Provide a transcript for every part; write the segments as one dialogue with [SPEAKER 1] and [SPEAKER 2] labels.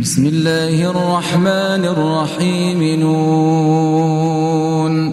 [SPEAKER 1] بسم الله الرحمن الرحيم نون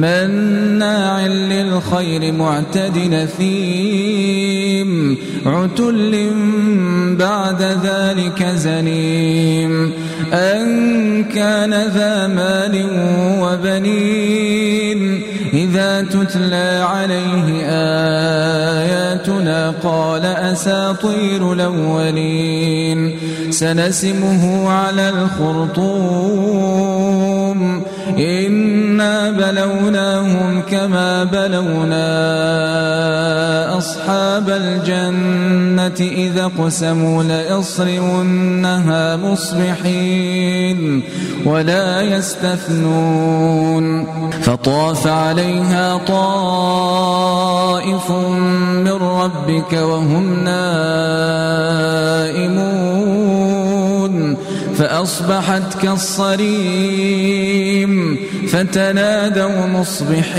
[SPEAKER 1] مناع للخير معتد نثيم عتل بعد ذلك زنيم أن كان ذا مال وبنين إذا تتلى عليه آياتنا قال أساطير الأولين سنسمه على الخرطوم إن إنا بلوناهم كما بلونا أصحاب الجنة إذا قسموا ليصرمنها مصبحين ولا يستثنون فطاف عليها طائف من ربك وهم نائمون فأصبحت كالصريم فتنادوا مصبحين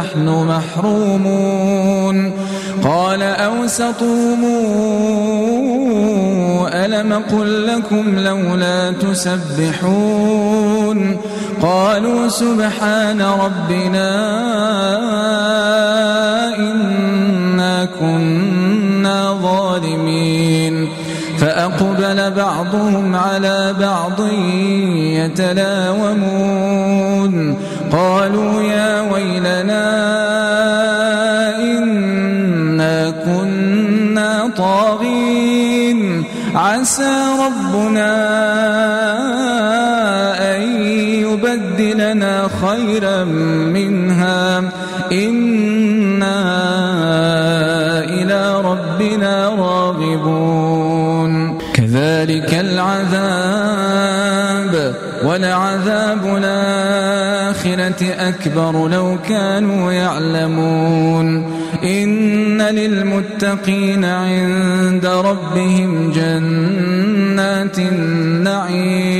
[SPEAKER 1] نحن محرومون قال أوسطهم ألم قل لكم لولا تسبحون قالوا سبحان ربنا إنا كنا ظالمين فأقبل بعضهم على بعض يتلاومون قالوا يا ويلنا لنا خيرا منها إنا إلى ربنا راغبون كذلك العذاب ولعذاب الآخرة أكبر لو كانوا يعلمون إن للمتقين عند ربهم جنات النعيم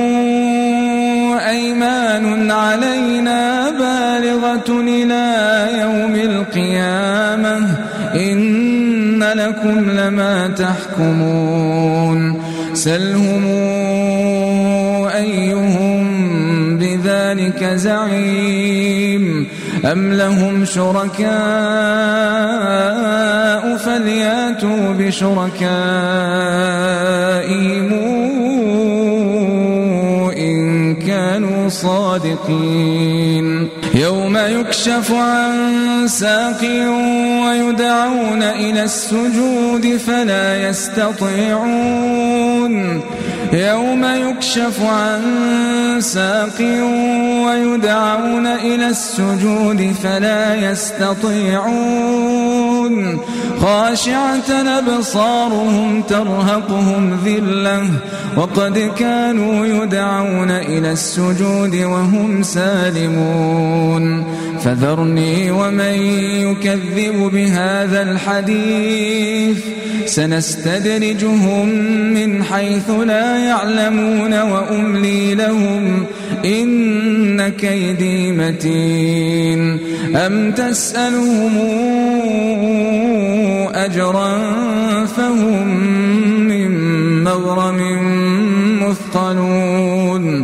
[SPEAKER 1] أيمان علينا بالغة إلى يوم القيامة إن لكم لما تحكمون سلهم أيهم بذلك زعيم أم لهم شركاء فلياتوا بشركائهم صادقين يوم يكشف عن ساق ويدعون إلى السجود فلا يستطيعون يوم يكشف عن ساق ويدعون إلى السجود فلا يستطيعون خاشعة أبصارهم ترهقهم ذلة وقد كانوا يدعون إلى السجود وهم سالمون فذرني ومن يكذب بهذا الحديث سنستدرجهم من حيث لا يعلمون وأملي لهم إن كيدي متين أم تسألهم أجرا فهم من مغرم مثقلون